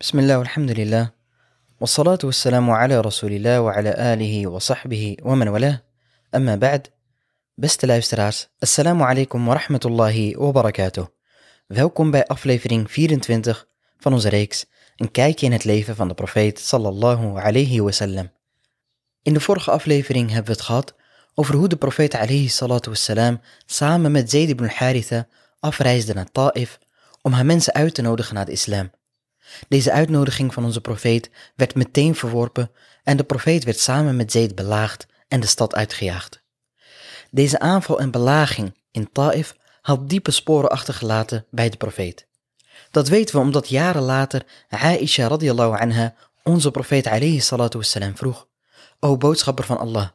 بسم الله والحمد لله والصلاة والسلام على رسول الله وعلى آله وصحبه ومن والاه أما بعد Beste luisteraars, assalamu alaikum wa rahmatullahi wa barakatuh. Welkom bij aflevering 24 van onze reeks Een kijkje in het leven van de profeet sallallahu alayhi wasallam. In de vorige aflevering hebben we het gehad over hoe de profeet alayhi salatu wassalam samen met Zayd ibn Haritha afreisde naar Ta'if om haar mensen uit te nodigen naar de islam. Deze uitnodiging van onze profeet werd meteen verworpen en de profeet werd samen met Zayd belaagd en de stad uitgejaagd. Deze aanval en belaging in Ta'if had diepe sporen achtergelaten bij de profeet. Dat weten we omdat jaren later Aisha radiallahu anha onze profeet alayhi salatu wassalam vroeg. O boodschapper van Allah,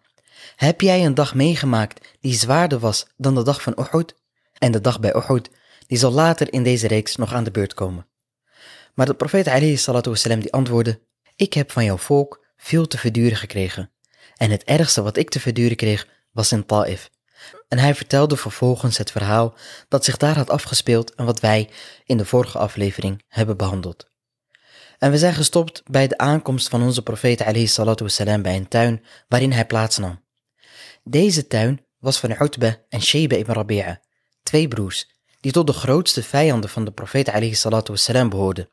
heb jij een dag meegemaakt die zwaarder was dan de dag van Uhud? En de dag bij Uhud, die zal later in deze reeks nog aan de beurt komen. Maar de profeet alayhi salatu die antwoordde, ik heb van jouw volk veel te verduren gekregen. En het ergste wat ik te verduren kreeg was in Ta'if. En hij vertelde vervolgens het verhaal dat zich daar had afgespeeld en wat wij in de vorige aflevering hebben behandeld. En we zijn gestopt bij de aankomst van onze profeet alayhi salatu bij een tuin waarin hij plaatsnam. Deze tuin was van Utba en Sheba ibn Rabi'a, twee broers, die tot de grootste vijanden van de profeet alayhi salatu wassalam behoorden.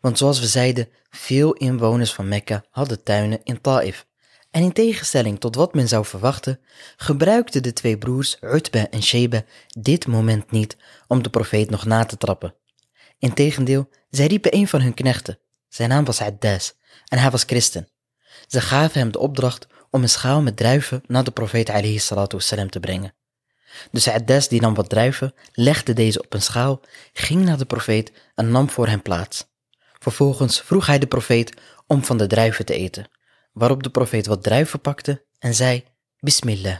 Want zoals we zeiden, veel inwoners van Mekka hadden tuinen in Ta'if. En in tegenstelling tot wat men zou verwachten, gebruikten de twee broers Utba en Sheba dit moment niet om de profeet nog na te trappen. Integendeel, zij riepen een van hun knechten. Zijn naam was Addas en hij was christen. Ze gaven hem de opdracht om een schaal met druiven naar de profeet alayhi te brengen. Dus Addas die nam wat druiven, legde deze op een schaal, ging naar de profeet en nam voor hem plaats. Vervolgens vroeg hij de profeet om van de druiven te eten, waarop de profeet wat druiven pakte en zei, Bismillah.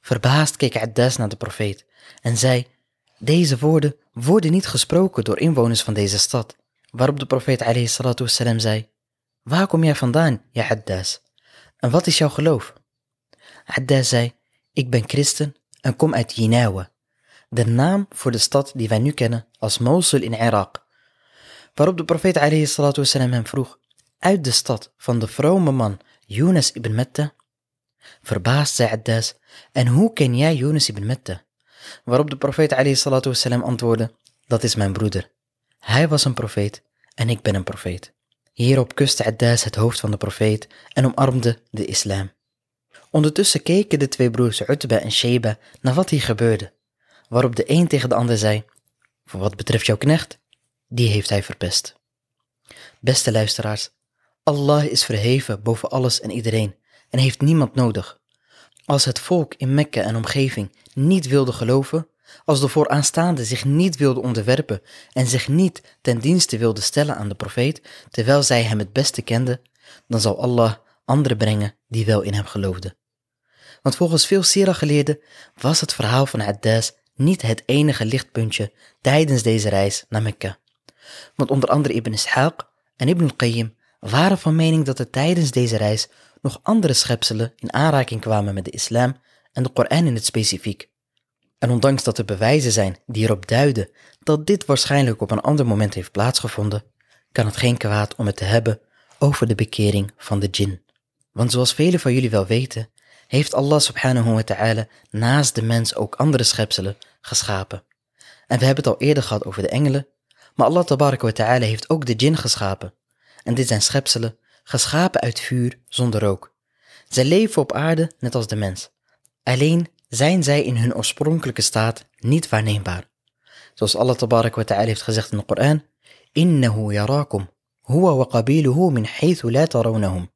Verbaasd keek Addas naar de profeet en zei, deze woorden worden niet gesproken door inwoners van deze stad, waarop de profeet wassalam zei, waar kom jij vandaan, ja Addas? En wat is jouw geloof? Addas zei, ik ben christen en kom uit Jinawa, de naam voor de stad die wij nu kennen als Mosul in Irak. Waarop de profeet wassalam hem vroeg, uit de stad van de vrome man Yunus ibn Metta? Verbaasd zei Addas, en hoe ken jij Yunus ibn Metta? Waarop de profeet wassalam antwoordde, dat is mijn broeder. Hij was een profeet en ik ben een profeet. Hierop kuste Addas het hoofd van de profeet en omarmde de islam. Ondertussen keken de twee broers Utba en Sheba naar wat hier gebeurde, waarop de een tegen de ander zei, voor wat betreft jouw knecht, die heeft hij verpest. Beste luisteraars, Allah is verheven boven alles en iedereen en heeft niemand nodig. Als het volk in Mekka en omgeving niet wilde geloven, als de vooraanstaande zich niet wilde onderwerpen en zich niet ten dienste wilde stellen aan de profeet, terwijl zij hem het beste kenden, dan zal Allah anderen brengen die wel in hem geloofden. Want volgens veel Sira-geleerden was het verhaal van Addas niet het enige lichtpuntje tijdens deze reis naar Mekka. Want onder andere Ibn Ishaq en Ibn al-Qayyim waren van mening dat er tijdens deze reis nog andere schepselen in aanraking kwamen met de islam en de Koran in het specifiek. En ondanks dat er bewijzen zijn die erop duiden dat dit waarschijnlijk op een ander moment heeft plaatsgevonden, kan het geen kwaad om het te hebben over de bekering van de djinn. Want zoals velen van jullie wel weten, heeft Allah subhanahu wa ta'ala naast de mens ook andere schepselen geschapen. En we hebben het al eerder gehad over de engelen, maar Allah tabaraka wa ta'ala heeft ook de djinn geschapen. En dit zijn schepselen, geschapen uit vuur zonder rook. Zij leven op aarde net als de mens. Alleen zijn zij in hun oorspronkelijke staat niet waarneembaar. Zoals Allah tabarak wa ta'ala heeft gezegd in de Koran, Innahu yarakum, huwa wa qabiluhu min haythu la tarawnahum.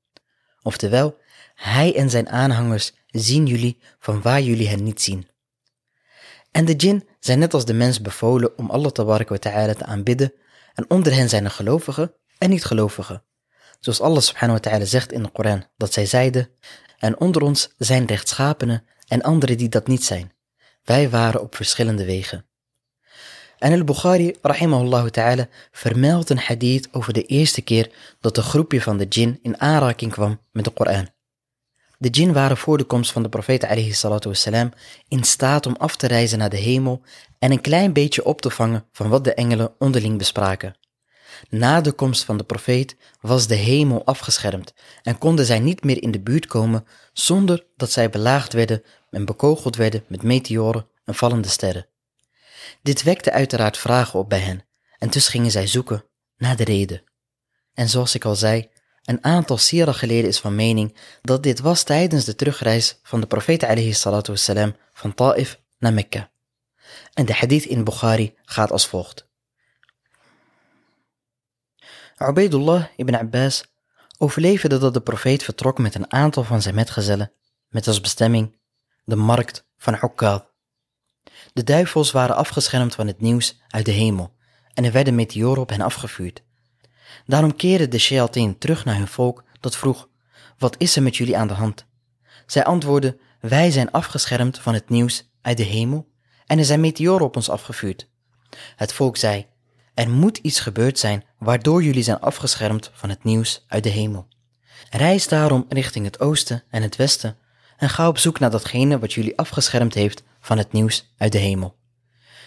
Oftewel, hij en zijn aanhangers zien jullie van waar jullie hen niet zien. En de djinn zijn net als de mens bevolen om Allah wa ta'ala te aanbidden en onder hen zijn er gelovigen en niet-gelovigen. Zoals Allah subhanahu wa ta'ala zegt in de Koran dat zij zeiden, en onder ons zijn rechtschapenen en anderen die dat niet zijn. Wij waren op verschillende wegen. En al-Bukhari, rahimahullah ta'ala, vermeldt een hadith over de eerste keer dat een groepje van de djinn in aanraking kwam met de Koran. De djinn waren voor de komst van de profeet wassalam in staat om af te reizen naar de hemel en een klein beetje op te vangen van wat de engelen onderling bespraken. Na de komst van de profeet was de hemel afgeschermd en konden zij niet meer in de buurt komen zonder dat zij belaagd werden en bekogeld werden met meteoren en vallende sterren. Dit wekte uiteraard vragen op bij hen en dus gingen zij zoeken naar de reden. En zoals ik al zei, een aantal sira geleden is van mening dat dit was tijdens de terugreis van de profeet alayhi wassalam van Ta'if naar Mekka. En de hadith in Bukhari gaat als volgt. Ubaidullah ibn Abbas overleverde dat de profeet vertrok met een aantal van zijn metgezellen, met als bestemming de markt van Ukkad. De duivels waren afgeschermd van het nieuws uit de hemel en er werden meteoren op hen afgevuurd. Daarom keerde de Shealtin terug naar hun volk dat vroeg, wat is er met jullie aan de hand? Zij antwoordden, wij zijn afgeschermd van het nieuws uit de hemel en er zijn meteoren op ons afgevuurd. Het volk zei, er moet iets gebeurd zijn waardoor jullie zijn afgeschermd van het nieuws uit de hemel. Reis daarom richting het oosten en het westen en ga op zoek naar datgene wat jullie afgeschermd heeft van het nieuws uit de hemel.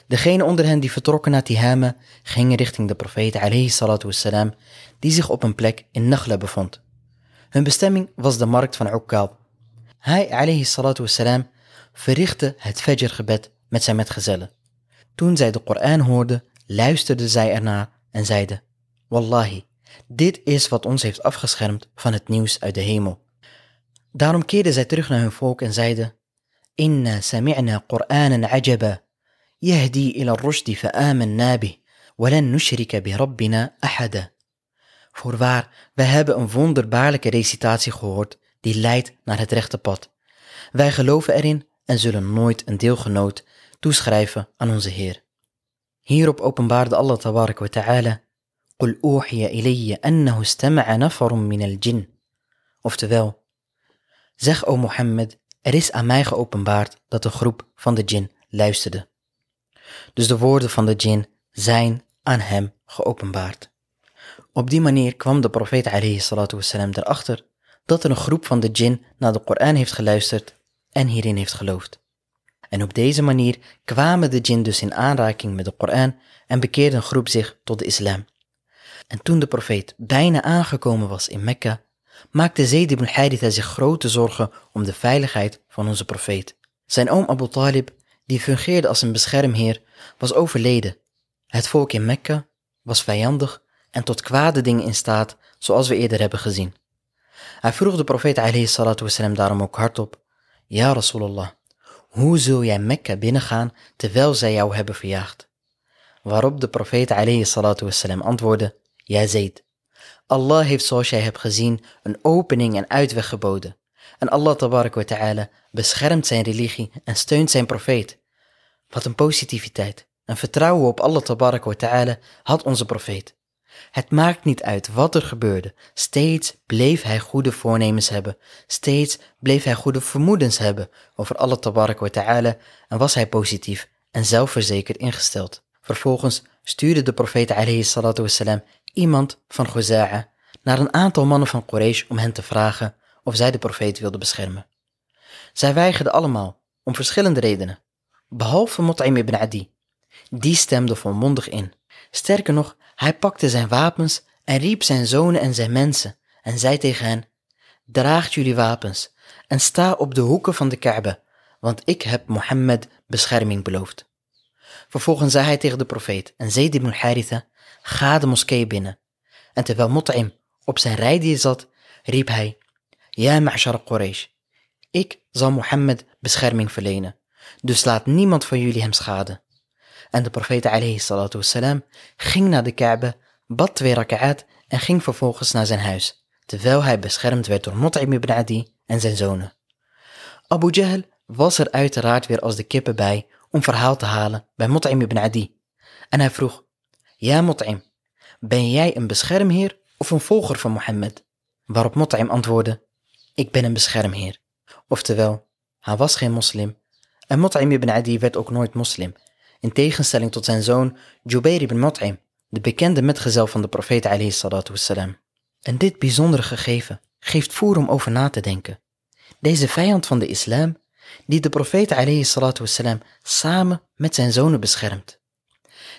Degene onder hen die vertrokken naar Tihama gingen richting de profeet alayhi salatu wassalam, die zich op een plek in Nakhla bevond. Hun bestemming was de markt van Ukkab. Hij alayhi salatu wassalam verrichtte het Fajr-gebed met zijn metgezellen. Toen zij de Koran hoorden, luisterden zij ernaar en zeiden, Wallahi, dit is wat ons heeft afgeschermd van het nieuws uit de hemel. Daarom keerden zij terug naar hun volk en zeiden, Inna sami'na Qur'anan ajaba, yahdi ila rushdi fa'amanna bih, walan nushrika bi rabbina ahada. Voorwaar, wij hebben een wonderbaarlijke recitatie gehoord die leidt naar het rechte pad. Wij geloven erin en zullen nooit een deelgenoot toeschrijven aan onze Heer. Hierop openbaarde Allah tabarak wa ta'ala قل أوحي إلي أنه استمع نفر من الجن Oftewel, zeg o Mohammed, er is aan mij geopenbaard dat een groep van de jinn luisterde. Dus de woorden van de jinn zijn aan hem geopenbaard. Op die manier kwam de profeet alayhi wassalam erachter dat er een groep van de jinn naar de Koran heeft geluisterd en hierin heeft geloofd. En op deze manier kwamen de jinn dus in aanraking met de Koran en bekeerde een groep zich tot de islam. En toen de profeet bijna aangekomen was in Mekka, maakte Zayd ibn Haritha zich grote zorgen om de veiligheid van onze profeet. Zijn oom Abu Talib, die fungeerde als een beschermheer, was overleden. Het volk in Mekka was vijandig en tot kwade dingen in staat, zoals we eerder hebben gezien. Hij vroeg de profeet wasalam daarom ook hardop, Ja Rasulallah, hoe zul jij Mekka binnengaan terwijl zij jou hebben verjaagd? Waarop de profeet wasalam antwoordde, Ja Zayd, Allah heeft zoals jij hebt gezien een opening en uitweg geboden. En Allah wa ta'ala beschermt zijn religie en steunt zijn profeet. Wat een positiviteit. En vertrouwen op Allah wa ta'ala had onze profeet. Het maakt niet uit wat er gebeurde. Steeds bleef hij goede voornemens hebben. Steeds bleef hij goede vermoedens hebben over Allah wa ta'ala en was hij positief en zelfverzekerd ingesteld. Vervolgens stuurde de profeet alayhi iemand van Goza'a naar een aantal mannen van Quraysh om hen te vragen of zij de profeet wilden beschermen. Zij weigerden allemaal, om verschillende redenen, behalve Mut'im ibn Adi. Die stemde volmondig in. Sterker nog, hij pakte zijn wapens en riep zijn zonen en zijn mensen en zei tegen hen, draagt jullie wapens en sta op de hoeken van de Kaaba, want ik heb Mohammed bescherming beloofd. Vervolgens zei hij tegen de profeet en Zayd ibn Haritha, ga de moskee binnen. En terwijl Mut'im op zijn rijdier zat, riep hij, Ja ma'shar Quraysh, ik zal Mohammed bescherming verlenen, dus laat niemand van jullie hem schaden. En de profeet alayhi ging naar de Kaaba, bad twee raka'at en ging vervolgens naar zijn huis, terwijl hij beschermd werd door Mut'im ibn Adi en zijn zonen. Abu Jahl was er uiteraard weer als de kippen bij om verhaal te halen bij Mut'im ibn Adi. En hij vroeg, Ja Mut'im, ben jij een beschermheer of een volger van Mohammed? Waarop Mut'im antwoordde, ik ben een beschermheer. Oftewel, hij was geen moslim en Mut'im ibn Adi werd ook nooit moslim, in tegenstelling tot zijn zoon Jubair ibn Mut'im, de bekende metgezel van de profeet alayhi salatu wassalam. En dit bijzondere gegeven geeft voer om over na te denken. Deze vijand van de islam, die de profeet alayhi salatu wassalam samen met zijn zonen beschermt.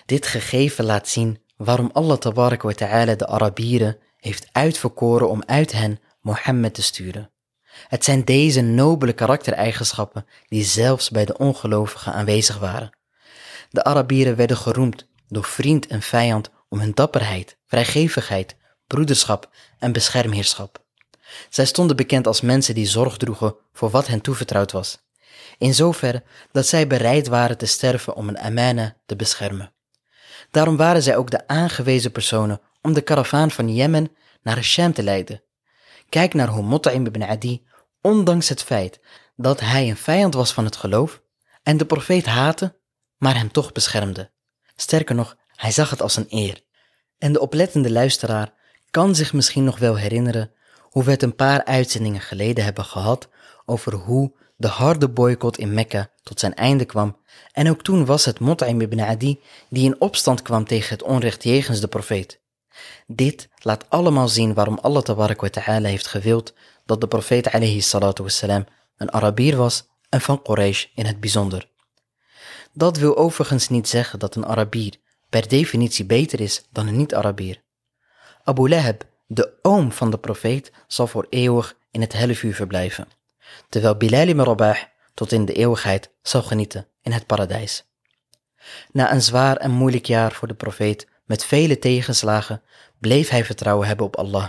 Dit gegeven laat zien waarom Allah tabarak wa ta'ala de Arabieren heeft uitverkoren om uit hen Mohammed te sturen. Het zijn deze nobele karaktereigenschappen die zelfs bij de ongelovigen aanwezig waren. De Arabieren werden geroemd door vriend en vijand om hun dapperheid, vrijgevigheid, broederschap en beschermheerschap. Zij stonden bekend als mensen die zorg droegen voor wat hen toevertrouwd was, in zoverre dat zij bereid waren te sterven om een amana te beschermen. Daarom waren zij ook de aangewezen personen om de karavaan van Jemen naar Sham te leiden. Kijk naar hoe Mut'im ibn Adi, ondanks het feit dat hij een vijand was van het geloof en de profeet haatte, maar hem toch beschermde. Sterker nog, hij zag het als een eer. En de oplettende luisteraar kan zich misschien nog wel herinneren hoe we het een paar uitzendingen geleden hebben gehad over hoe de harde boycott in Mekka tot zijn einde kwam. En ook toen was het Mut'im ibn Adi die in opstand kwam tegen het onrecht jegens de profeet. Dit laat allemaal zien waarom Allah tabarak wa ta'ala heeft gewild dat de profeet alayhi salatu wassalam een Arabier was en van Quraysh in het bijzonder. Dat wil overigens niet zeggen dat een Arabier per definitie beter is dan een niet-Arabier. Abu Lahab, de oom van de profeet, zal voor eeuwig in het hellevuur verblijven, terwijl Bilal ibn Rabah tot in de eeuwigheid zal genieten in het paradijs. Na een zwaar en moeilijk jaar voor de profeet met vele tegenslagen bleef hij vertrouwen hebben op Allah,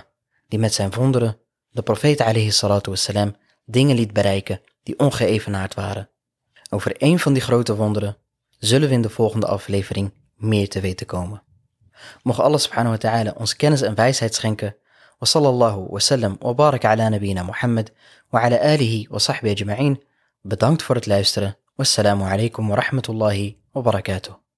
die met zijn wonderen de profeet alayhi salatu wassalam dingen liet bereiken die ongeëvenaard waren. Over een van die grote wonderen zullen we in de volgende aflevering meer te weten komen. Mocht Allah subhanahu wa ta'ala ons kennis en wijsheid schenken. Wa sallallahu wa sallam wa barak ala nabina Muhammad wa ala alihi wa sahbihi ajma'in. Bedankt voor het luisteren. Wassalamu alaikum wa rahmatullahi wa barakatuh.